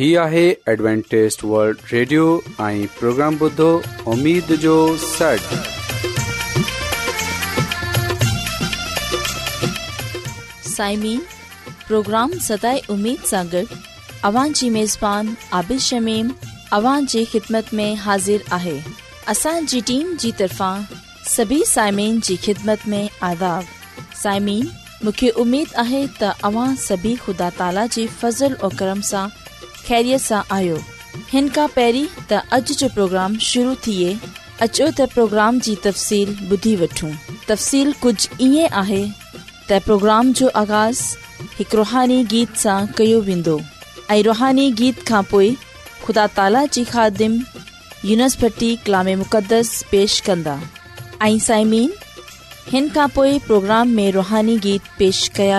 هي آهي ادونٽيست world radio ۽ programme بدو اميد جو سٽ سائمين پروگرام سداي اميد سان گڏ اوان جي ميزبان عادل شميم اوان جي خدمت ۾ حاضر آهي اسان جي ٽيم جي طرفان سڀي سائمين جي خدمت ۾ آداب سائمين مونکي اميد آهي ته اوان سڀي خدا تالا جي فضل ۽ کرم سان कैरीअ सां आयो हिन खां تا اج جو जो प्रोग्राम शुरू थिए अचो त प्रोग्राम जी तफ़सील ॿुधी वठूं तफ़सील कुझु ईअं تا پروگرام جو जो आगाज़ हिकु रुहानी गीत सां कयो वेंदो रुहानी गीत खां خدا ख़ुदा ताला خادم ख़ादिम यूनिसभटी कलाम مقدس पेश कंदा प्रोग्राम में रुहानी गीत पेश कया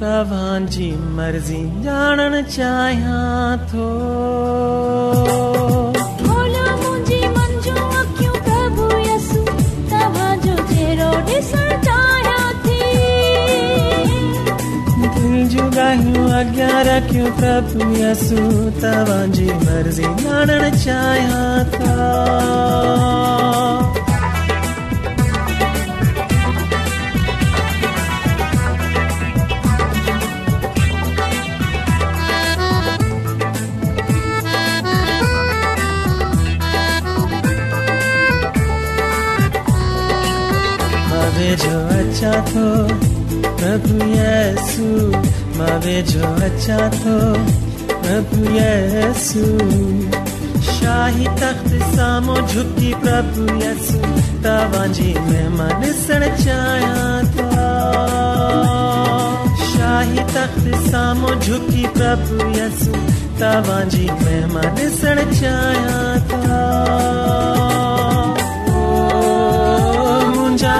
तव्हांजी मर्ज़ी ॼाणणु चाहियां थो गाहियूं अॻियां रखियूं प्रभु यसू तव्हांजी मर्ज़ी ॼाणणु चाहियां था तख़्त साम्ही प्रूय तख़ साम्हूं झुकी प्रभूयूं तव्हांजी महिमान ॾिसणु चाहियां मुंहिंजा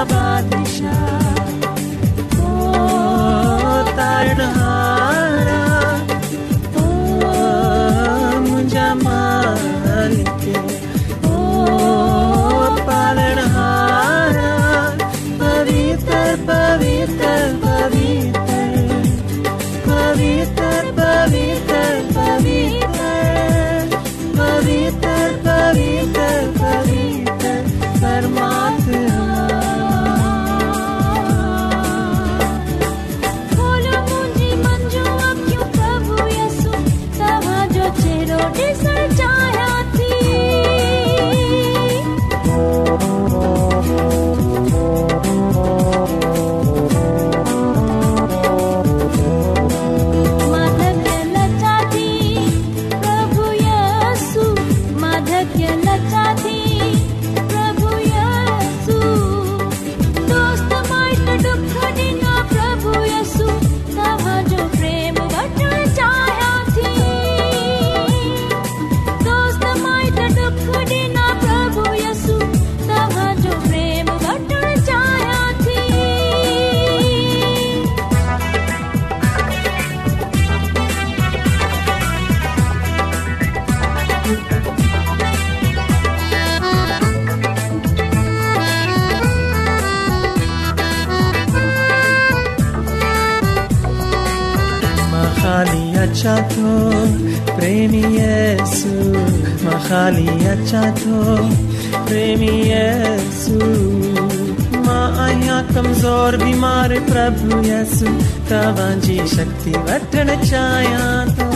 ಅಚ್ಚಾತೋ ಪ್ರೇಮಿಯೇಸು ಮಹಾಲಿ ಅಚ್ಚಾತೋ ಪ್ರೇಮಿಯೇಸು मां आहियां कमज़ोर बीमार प्रभु यसु तव्हांजी शक्ति वठणु चाहियां थो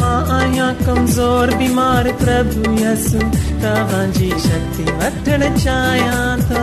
मां आहियां कमज़ोर बीमार प्रभु यसु तव्हांजी शक्ति वठणु चाहियां थो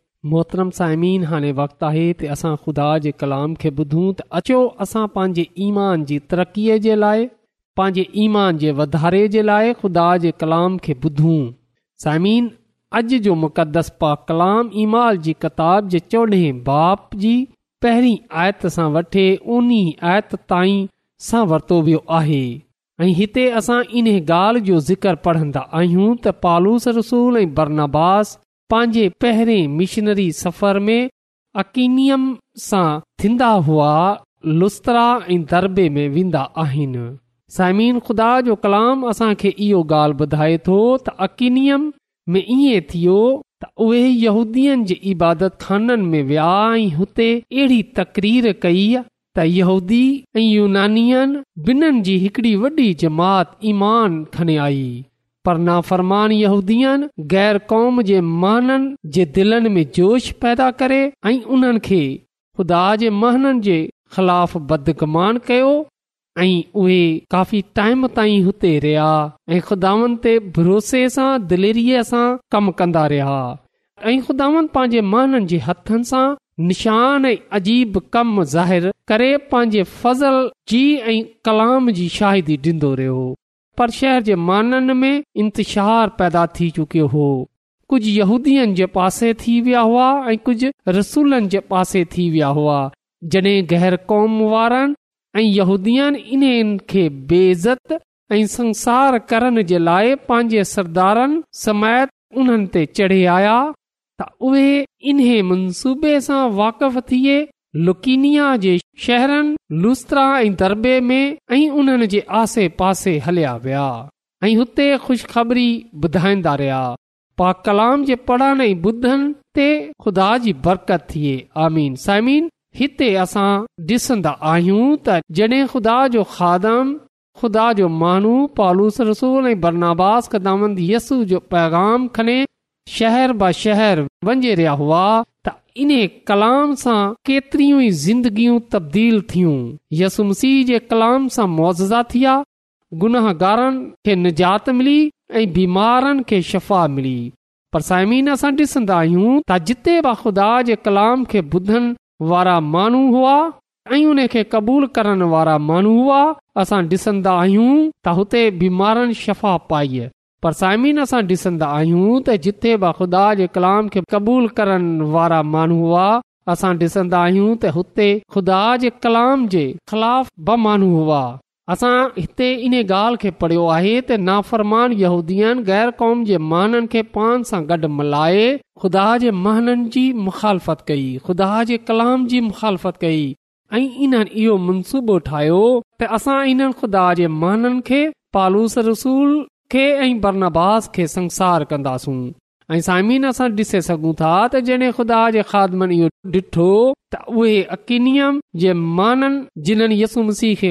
मोहतरम साहिमीन हाणे वक़्तु आहे त असां ख़ुदा जे कलाम खे ॿुधूं त अचो असां पंहिंजे ईमान जी तरक़ीअ जे लाइ पंहिंजे ईमान जे वधारे जे लाइ ख़ुदा जे कलाम खे ॿुधूं साइमीन अॼु जो मुक़दस पा कलाम ईमाल जी किताब जे चोॾहें बाप जी पहिरीं आयत सां वठे उन्ही आयत ताईं सां वरितो वियो आहे ऐं हिते असां इन ॻाल्हि जो ज़िक्र पढ़ंदा आहियूं त पालूस रसूल ऐं बरनास पंहिंजे पहिरें मिशनरी सफ़र में अकीनियम सां थींदा हुआ लुस्तरा ऐं दरबे में वेंदा आहिनि साइमीन ख़ुदा जो कलाम असां खे इहो ॻाल्हि ॿुधाए थो त अकीनियम में ईअं थियो त उहे यहूदीअ जे इबादत खाननि में विया ऐं हुते अहिड़ी तकरीर कई त यहूदी ऐं यूनानियन बिन्हिनि जी हिकड़ी वॾी जमात ईमान खणे आई पर नाफ़रमान यहूदीन गैर क़ौम जे महननि जे दिलनि में जोश पैदा करे ऐं उन्हनि खे खुदा जे महननि जे ख़िलाफ़ बदगमान कयो ऐं उहे काफ़ी टाइम ताईं हुते रहिया ऐं खु़दावनि ते भरोसे सां दिलेरी सां कम कन्दा रहिया ऐं खु़दावनि पंहिंजे महननि जे हथनि सां निशान ऐं अजीब कम ज़ाहिर करे पंहिंजे फज़ल जी ऐं कलाम जी शाहिदी ॾींदो रहियो पर शहर जे माननि में इंतिशहार पैदा थी चुकियो हो कुझु यहूदीअ जे पासे थी विया हुआ ऐं कुझु रसूलनि जे पासे थी विया हुआ जॾहिं गैर क़ौम वारनि ऐं यहूदीअनि इन्हनि खे बेइज़त ऐं संसार करण जे लाइ पंहिंजे सरदारनि समेत उन्हनि ते चढ़े आया त उहे इन्हीअ मनसूबे सां वाक़फ़ थिए लुकीनिया जे शहरनि लुस्त्रा ऐं दरबे में ऐं उन्हनि जे आसे पासे हलिया विया ऐं हुते खुशख़बरी ॿुधाईंदा रहिया पा कलाम जे पढ़ण ऐं ॿुधनि ते ख़ुदा जी बरकत थिए आमीन साइमीन हिते असां डि॒सन्दा आहियूं त जडे॒ ख़ुदा जो खादम ख़ुदा जो माण्हू पालूस रसूल ऐं कदामंद कदामंदसू जो पैगाम खणे शहर ब शहर वञे रहिया हुआ इन कलाम सां केतिरियूं ई ज़िंदगियूं तब्दील थियूं मसीह जे कलाम सां मुआज़ा थी विया गुनाहगारनि खे निजात मिली ऐं बीमारनि खे शफ़ा मिली पर साइमीन असां ॾिसंदा आहियूं त जिते बि ख़ुदा जे कलाम खे ॿुधनि वारा माण्हू हुआ ऐं उन खे क़बूल करण वारा माण्हू हुआ असां ॾिसंदा आहियूं त हुते बीमारनि शफ़ा पाई पर साइमिन असां ॾिसंदा आहियूं त जिथे बि ख़ुदा जे कलाम खे क़बूल करण वारा महन हुआ असां ॾिसंदा आहियूं त हुते ख़ुदा जे कलाम जे ख़िलाफ़ ॿ माण्हू हुआ असां हिते इन ॻाल्हि खे पढ़ियो आहे त नाफ़रमान यूदीअनि ग़ैर क़ौम जे महननि खे पान सां गॾु मल्हाए ख़ुदा जे महननि जी मुख़ालफ़त कई ख़ुदा जे कलाम जी मुख़ालफ़त कई ऐं इन्हनि इहो मनसूबो ठाहियो त असां इन्हनि खुदा जे महननि खे पालूस रसूल कंदासूं ॾिठो यस खे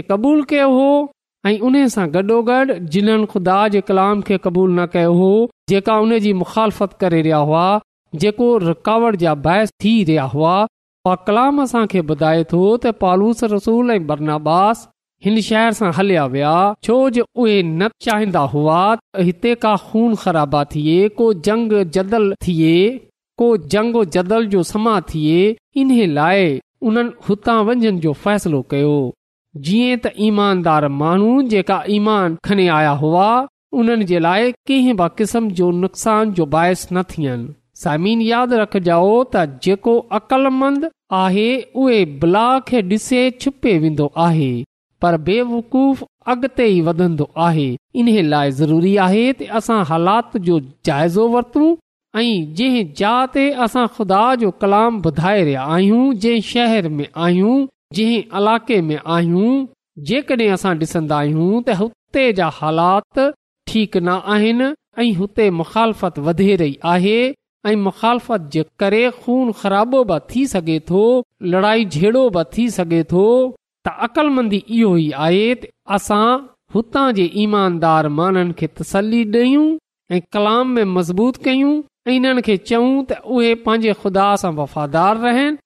ऐं उन सां गॾोगॾु जिन्हनि ख़ुदा जे कलाम खे क़बूल न कयो हो जेका उन जी मुखालत करे रहिया हुआ जेको रुकावट जा बहस थी रहिया हुआ उहा कलाम असांखे ॿुधाए थो त पालूस रसूल ऐं बरनास हिन शहर सां हलिया विया छो जो उहे न चाहींदा हुआ त हिते का खून ख़राबा थिए को जंग जदल थिए को जंग जदल जो समा थिए इन्हे लाइ उन्हनि हुतां वञण जो फ़ैसिलो कयो जीअं त ईमानदार माण्हू जेका ईमान खणी आया हुआ उन्हनि जे लाइ कंहिं बि किस्म जो नुक़सान जो बाहिस न थियनि समीन यादि रखजाओ त जेको अकलमंद आहे उहे ब्लॉक डि॒से छुपे वेंदो आहे पर बेवकूफ़ अॻिते ई वधंदो आहे इन लाइ ज़रूरी आहे त असां हालात जो जाइज़ो वरतूं ऐं जंहिं जहा ते असां खुदा जो कलाम ॿुधाए रहिया आहियूं जंहिं शहर में आहियूं जंहिं इलाके में आहियूं जेकॾहिं असां ॾिसन्दा आहियूं त हुते जा हालात ठीक न आहिनि ऐं मुख़ालफ़त वधे रही आहे ऐं मुख़ालफ़त जे करे खून ख़राबो बि थी सघे थो लड़ाई झेड़ो बि त अक़लमंदी इहो ई आहे असां हुतां जे ईमानदार माननि खे तसली डयूं ऐं कलाम में मज़बूत कयूं ऐं इन्हनि खे चयूं त उहे पंहिंजे खुदा सां वफ़ादार रहन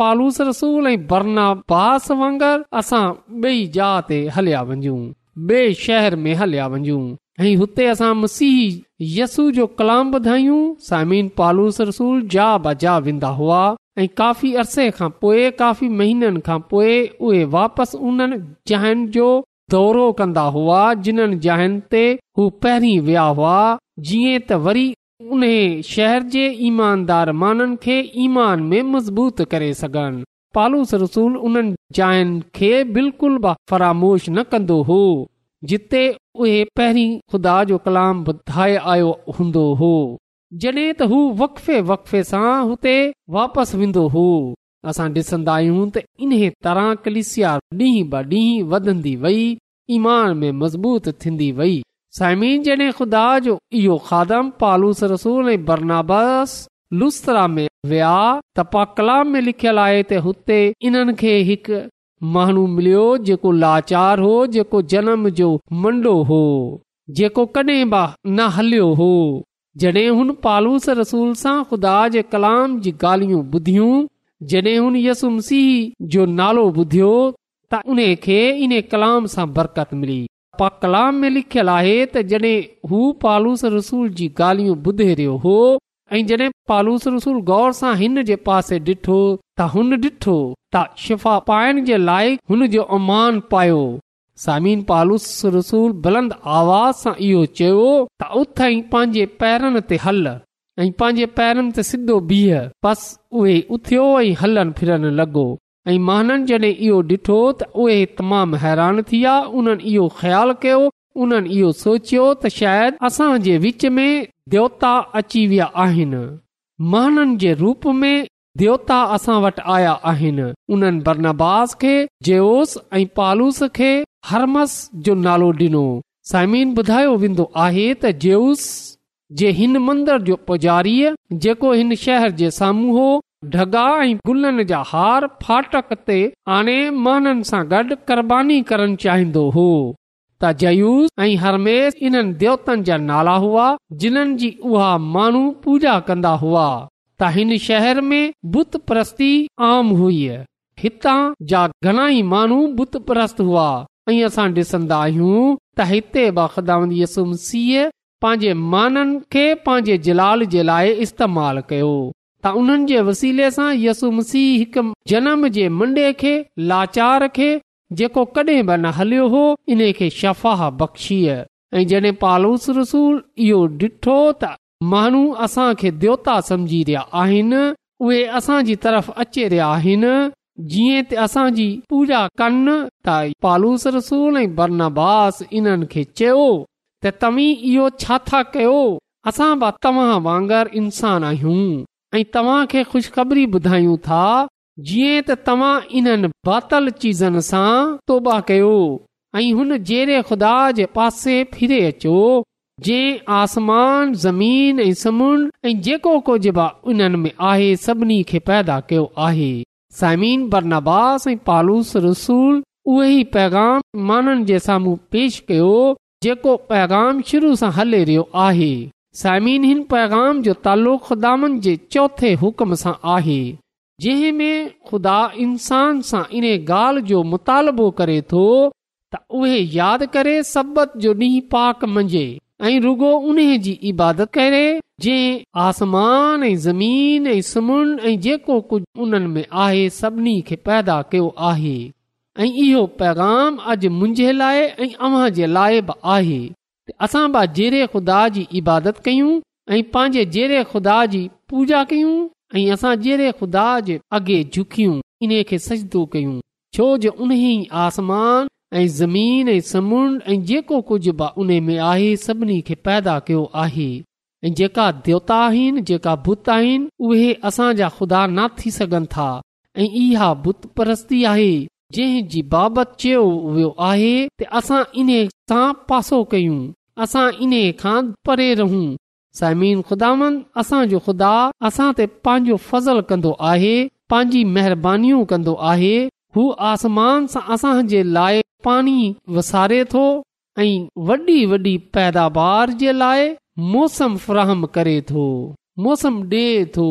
पालूस रसूल ऐं बरना बास वांगुरु असां बेई जहा ते हल्या वञू बे शहर में हलिया वञू ऐं हुते असां मसीह यसू जो कलाम ॿुधायूं सामिन पालूस रसूल जा बजा वेंदा हुआ ऐं काफ़ी अरसे खां पोइ काफ़ी महीननि खां पोए उहे वापसि उन जायन जो दौरो कन्दा्दा हुआ जिन्हनि जायनि ते हू पहिरीं वया हुआ जीअं त वरी उन शहर जे ईमानदार माननि खे ईमान में मज़बूत करे सघनि पालूस रसूल उन्हनि जायन खे बिल्कुलु बि फरामोश न कंदो हो जिते उहे पहिरीं ख़ुदा जो कलाम ॿुधाए आयो हूंदो हो जॾहिं त हू वकफे वकफे सां हुते वापसि वेंदो हो असां डि॒संदा आहियूं मज़बूत थींदी वई साइमी ख़ुदा तपा कलाम में लिखियल आहे त हुते इन खे हिकु माण्हू मिलियो जेको लाचार हो जेको जनम जो मंडो हो जेको कडहिं न हलियो हो जॾहिं हुन पालूस रसूल सां खुदा जे कलाम जी ॻाल्हियूं ॿुधियूं जॾहिं हुन यसुम सिह जो नालो ॿुधियो त उन खे इन कलाम सां बरकत मिली पा कलाम में लिखियलु आहे त जड॒ हू पालूस रसूल जी ॻाल्हियूं ॿुधे रहियो हो ऐं पालूस रसूल गौर सां हिन जे पासे डि॒ठो त हुन ॾिठो त शिफ़ा पाइण जे लाइ हुन जो अमान पायो सामिन पालूस रसूल बुलंद आवाज़ सां इहो चयो त उथई पंहिंजे पैरनि ते हल ऐं पंहिंजे पैरनि ते सिधो बीह बस उहे उथियो ऐं हलनि फिरन लॻो ऐं महननि जॾहिं इहो ॾिठो त उहे तमामु हैरान थी विया उन्हनि इहो ख़्यालु कयो उन्हनि इहो सोचियो त शायदि असां विच में देवता अची विया आहिनि महान जे रूप में देवता असां वटि आया आहिनि उन्हनि बरनास खे ऐं पालूस खे हरमस जो नालो डि॒नो साइमीन ॿुधायो वेंदो आहे त जयूस जे हिन मंदर जो पुजारीअ जेको हिन शहर जे साम्हूं हो ढगा हार फाटक ते आणे सां गॾु कुरबानी करण चाहींदो हो त जयूस ऐं हरमेस हिन देवतनि जा नाला हुआ जिन्हनि जी उहा माण्हू पूजा कंदा हुआ त हिन शहर में बुत प्रस्ती आम हुई हितां जा घणाई माण्हू बुत प्रस्त हुआ ऐं असां डि॒संदा आहियूं त हिते बख़्दाम यसुम सीह पंहिंजे माननि खे पंहिंजे जलाल जे लाइ इस्तेमाल कयो त उन्हनि जे वसीले सां यसुम सीह हिकु जनम जे मुंडे खे लाचार खे जेको कडे बि न हलियो हो इन खे शफ़ाह बख़्शी ऐं जॾहिं पालूस रसूल इहो डि॒ठो त माण्हू असां खे देवता समझी रहिया आहिनि उहे असांजी तरफ़ अचे रहिया जीअं त असांजी पूजा कनि तसूल ऐं चयो तव्हीं छा था कयो असां वांगर इंसान आहियूं ऐं ॿुधायूं था जीअं त तव्हां इन्हनि बातल चीज़न सां तोबा कयो ऐं हुन जहिड़े ख़ुदा जे पासे फिरे अचो जंहिं आसमान ज़मीन ऐं समुंड ऐं जेको कुझ बि इन्हनि में आहे सभिनी खे पैदा कयो आहे साइमीन बरनास ऐं पालूस रसूल उहे ई पैगाम माननि जे साम्हूं पेश कयो जेको पैगाम शुरू सां हले रहियो आहे साइमिन हिन पैगाम जो तालुक़ु खुदानि जे चौथे हुकम सां आहे जंहिं में खुदा इंसान सां इन गाल्हि जो मुतालबो करे थो त उहे यादि करे सबत जो ॾींहुं पाक मंझे ऐं रुगो उन जी इबादत करे जे आसमान ऐं ज़मीन ऐं सुमु ऐं जेको कुझु उन्हनि में आहे सभिनी खे पैदा कयो आहे ऐं इहो पैगाम अॼु मुंहिंजे लाइ ऐं अव्हां जे लाइ बि आहे असां बि जहिड़े ख़ुदा जी इबादत कयूं ऐं पंहिंजे जहिड़े ख़ुदा जी पूजा कयूं ऐं असां जहिड़े ख़ुदा जे अॻे झुकियूं इन खे सजदो कयूं छो जो उन आसमान ज़मीन ऐं समुंड ऐं जेको कुझ बि उन में आहे सभिनी खे पैदा कयो आहे ऐं जेका देवता आहिनि जेका बुत आहिनि उहे असांजा खुदा न थी सघनि था ऐं इहा बुत परस्ती आहे जंहिं जी बाबति चयो वियो आहे त असां इन सां पासो कयूं असां इन खां परे रहूं समीन खुदान असांजो खुदा असां ते पंहिंजो फज़ल कंदो आहे पंहिंजी महिरबानी कंदो आहे हू आसमान सां असां जे लाइ पाणी वसारे थो ऐं वॾी वॾी पैदावार जे लाइ मौसम फ्राहम करे थो मौसम ॾिए थो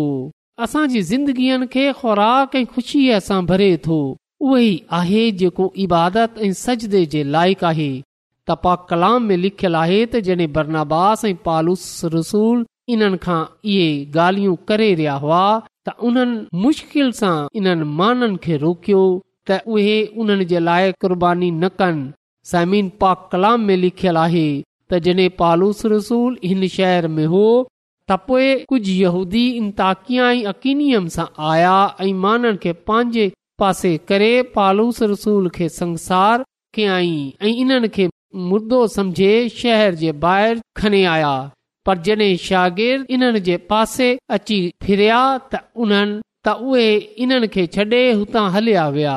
असांजी ज़िंदगीअ खे खुराक ऐं ख़ुशीअ सां भरे थो उहो आहे जेको इबादत ऐं सजदे जे लाइक़ु आहे कपाक कलाम में लिखियलु आहे त जॾहिं बर्नबास ऐं पालूस रसूल इन्हनि खां इहे ॻाल्हियूं करे रहिया हुआ त उन्हनि मुश्किल सां इन्हनि माननि खे रोकियो त उहेन जे लाइ कुरबानी न कनि समीन पाक कलाम में लिखियल आहे त जडे॒ पालूस रसूल हिन शहर में हो त पोए अकीनियम यूदीकिया आया ऐं माननि खे पंहिंजे पासे करे पालूस रसूल खे संसार कयईं ऐं इन्हनि खे मुर्दो समझे शहर जे ॿाहिरि खणी आया पर जडे शागिर्द इन्हनि जे पासे अची फिरया त उन्हनि त उहे इन्हनि खे छडे॒ हुतां हल्या विया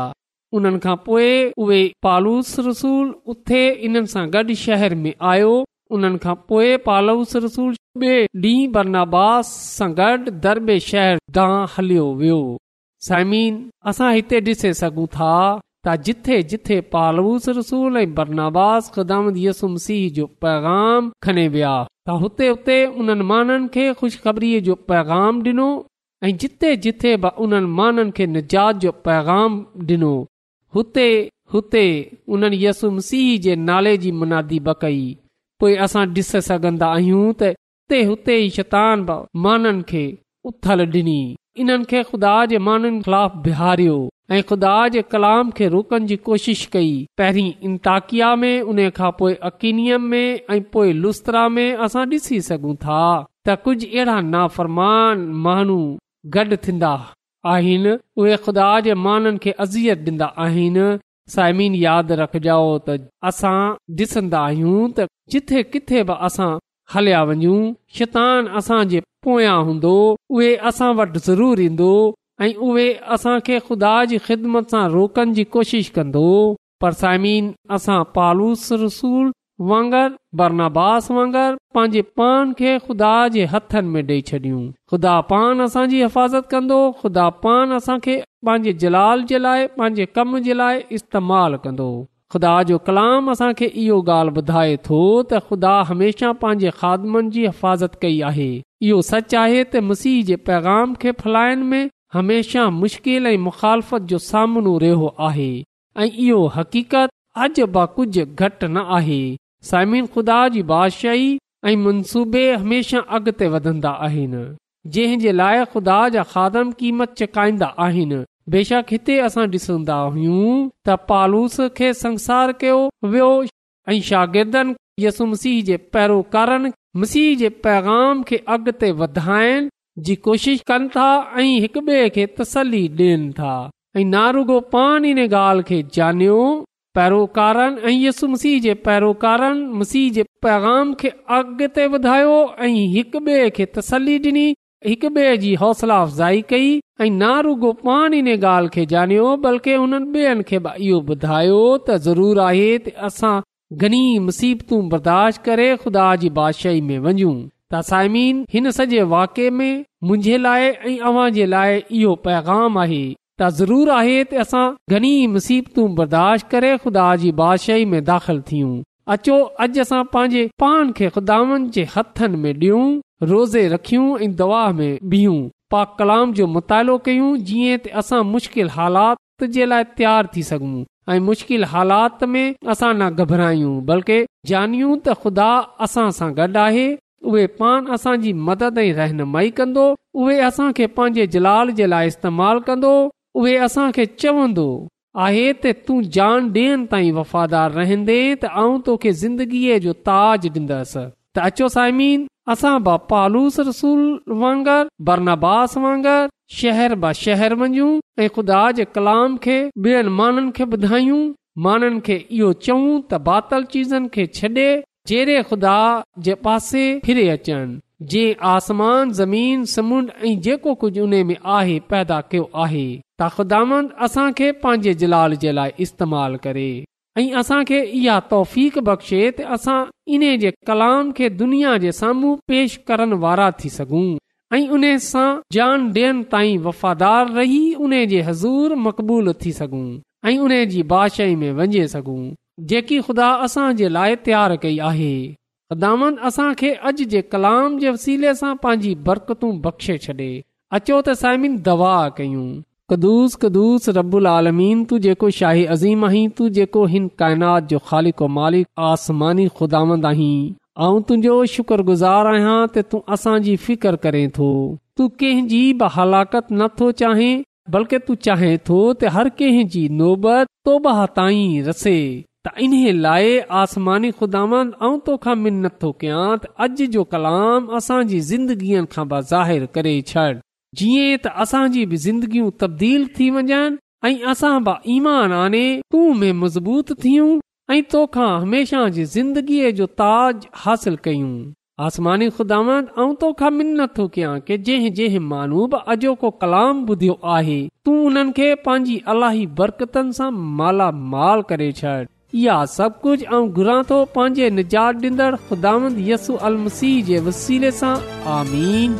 उन्हनि खां पोइ उहे पालूस रसूल उथे इन्हनि सां गॾु शहर में आयो उन्हनि खां पोइ पालूस रसूल ॿ ॾींहुं बरनाबास सां गॾु दरबे शहर ॾांहुं हलियो वियो साइमीन असां हिते ॾिसे सघूं था त जिथे जिथे पालूस रसूल ऐं बरनाबास कदामत यसुम सीह जो पैगाम खणे विया त हुते उते उन्हनि माननि खे खु़शख़रीअ जो पैगाम ॾिनो ऐं जिथे जिथे उन्हनि माननि खे निजात जो पैगाम ॾिनो हुते हुते यसु मसीह जे नाले जी मुनादी बकई कई पोइ असां ॾिसी सघंदा आहियूं त हुते ई शतान खे उथल डि॒नी इन्हनि खे खुदा जे माननि खिलाफ़ बिहारियो ऐं खुदा जे कलाम खे रोकण जी कोशिश कई पहिरीं इंताकिया में उन खां पोइ अकीनियम में ऐ पोएं लुस्तरा में असां ॾिसी सघूं था त कुझु अहिड़ा नाफ़रमान माण्हू गॾु थींदा आहिनि उहे अज़ियत डींदा आहिनि सायमिन यादि रखजाओ त असां ॾिसन्दा आहियूं त जिथे किथे बि असां हलिया वञू शैतान असां जे पोयां हूंदो उहे असां वटि ज़रूरु ईंदो ऐं उहे ख़ुदा जी ख़िदमत सां रोकण जी कोशिश कंदो पर असां पालूस रसूल वांगुरु बरनाबास वांगुरु पंहिंजे पान खे ख़ुदा जे हथनि में ॾेई छॾियूं ख़ुदा पान असांजी हिफ़ाज़त कंदो ख़ुदा पान असांखे पंहिंजे जलाल जे लाइ पंहिंजे कम जे लाइ इस्तेमालु कंदो ख़ुदा जो कलाम असांखे इहो ॻाल्हि ॿुधाए थो त ख़ुदा हमेशह पंहिंजे खादमनि जी हिफ़ाज़त कई आहे इहो सच आहे त मसीह जे पैगाम खे फैलाइण में हमेशह मुश्किल ऐं मुखालत जो सामनो रहियो आहे ऐं इहो हक़ीक़त अॼु बि कुझु घटि न आहे ख़ुदा जी बादशाही ऐं मनसूबे हमेशा अॻिते वधंदा आहिनि जंहिंजे लाइ खुदा चकाईंदा आहिनि बेशक हिते असां डि॒सन्दा हुयूं त पालूस खे संसार कयो वियो ऐं शागिर्दनि यसु मसीह जे पैरोकारनि मसीह जे पैगाम खे अॻिते वधाइण जी कोशिश कनि था ऐं बे खे तसली डि॒न था ऐं नारुगो पान इन गाल्हि खे पैरोकारनि ऐं यस मसीह जे पैरोकारनि मसीह जे पैगाम खे अॻिते वधायो ऐं हिकु बे खे तसली डि॒नी हिकु बे जी हौसला अफ़ज़ाई कई ऐं रुगो पाण इन ॻाल्हि खे ॼाणियो बल्के हुननि बेयनि खे इहो ॿुधायो त ज़रूर आए त असां घणी मुसीबतूं बर्दाश्त करे ख़ुदा जी बादशाही में वञूं तसाइमीन हिन सॼे वाके में मुंहिंजे लाइ ऐं अव्हां जे लाइ इहो पैगाम आहे त ज़रूर आहे ते असां घणी मुसीबतूं बर्दाश्त करे खुदा जी बादशाही में दाख़िल थियूं अचो अॼु असां पंहिंजे पान खे खुदानि जे हथनि में ॾियूं रोज़े रखियूं ऐं दवा में बीहूं पा कलाम जो मुतालो कयूं जीअं असां मुश्किल हालात जे लाइ तयार थी सघूं ऐं मुश्किल हालात में असां न घबरायूं बल्कि जानियूं त ख़ुदा असां सां गॾु आहे उहे पान असांजी मदद ऐं रहनुमाई कंदो उहे असां खे पंहिंजे जलाल जे लाइ इस्तेमालु कंदो उहे असां खे चवंदो आहे त तूं जान ॾियनि ताईं वफ़ादार रहंदे त आऊं तोखे ज़िंदगीअ जो ताज ॾींदसि त अचो साइमीन असां ब पालूस रसूल वांगर बर नबास वांगर शहर ब शहर वञूं ऐं ख़ुदा जे कलाम खे ॿियनि माननि खे ॿुधायूं माननि खे इहो चऊं त बातल चीज़न खे छॾे जहिड़े ख़ुदा जे पासे फिरे अचनि जे आसमान ज़मीन समुंड ऐं जेको कुझु उन में आहे पैदा कयो आहे त ख़ुदा असां खे पंहिंजे जलाल जे लाइ इस्तेमाल करे ऐं असां खे इहा तौफ़ बख़्शे त असां इन्हे जे कलाम खे दुनिया जे साम्हूं पेश करण वारा थी सघूं ऐं उन सां जान डि॒यनि ताईं वफ़ादार रही उन्हे जे हज़ूर मक़बूल थी सघूं ऐं उन जी बादशाईं में वञे सघूं जेकी ख़ुदा असां जे लाइ तयारु कई आहे अॼ जे कलाम जे वसीले सां पंहिंजी बरकतू बख़्शे छॾे अचो त साइमिन दवा कयूं कदुस कदुस रबी शाहीम आहीं तूं जेको हिन काइनात जो आसमानी ख़ुदांद आहीं ऐं तुंहिंजो शुक्रगुज़ार आहियां त तूं असांजी फिकर करे थो तू कंहिंजी बि हलाकत न थो चाहें बल्कि तू चाहें थो त हर कंहिंजी नोबत तोबाई रसे त इन्हीअ लाइ आसमानी खुदांद तोखां मिनत थो कयां त अॼु जो कलाम असांजी ज़िंदगीअ खां बि ज़ाहिर करे छॾ जीअं त असांजी बि ज़िंदगियूं तब्दील थी वञनि ऐं असां बि ईमान आने तूं में मज़बूत थियूं ऐं तोखां हमेशह जी ज़िंदगीअ जो ताज हासिल कयूं आसमानी ख़ुदांद तोखां मिन्नत थो कयां की जंहिं जंहिं मानू बि अॼो को कलाम ॿुधियो आहे तूं उन्हनि खे पंहिंजी अलाही बरकतनि सां मालामाल करे छॾ इहा सभु कुझु ऐं घुरां थो पंहिंजे निजात ॾींदड़ ख़ुदांदसू अल मसीह जे वसीले सां आमीन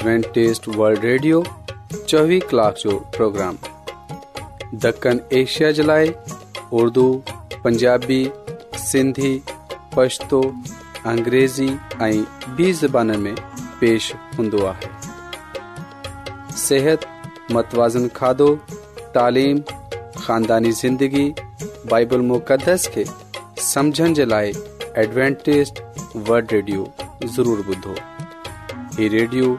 एडवेंटेज़ वल्ड रेडियो चोवीह कलाक जो प्रोग्राम दखण एशिया जे लाइ उर्दू पंजाबी सिंधी पछतो अंग्रेज़ी ऐं ॿी ज़बान में पेश हूंदो आहे सिहत मतवाज़न खाधो तालिम ख़ानदानी ज़िंदगी बाइबल मुक़दस खे समझण जे लाइ एडवेंटेज़ वल्ड रेडियो ज़रूरु ॿुधो ही रेडियो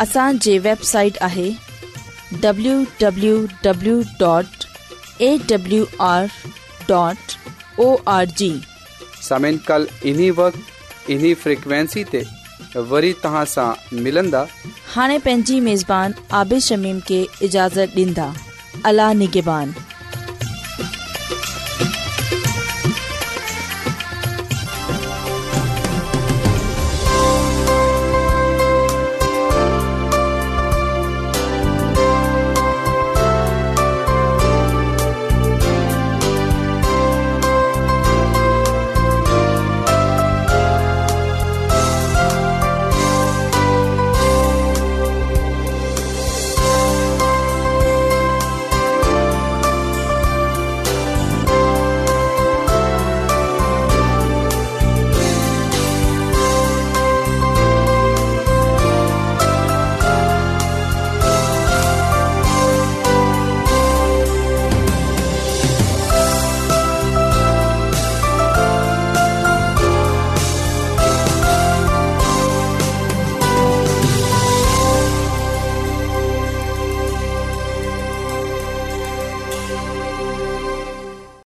असांजे वेबसाइट आहे हाणे पंहिंजी عابد आबिशमीम खे اجازت ॾींदा अला निगिबान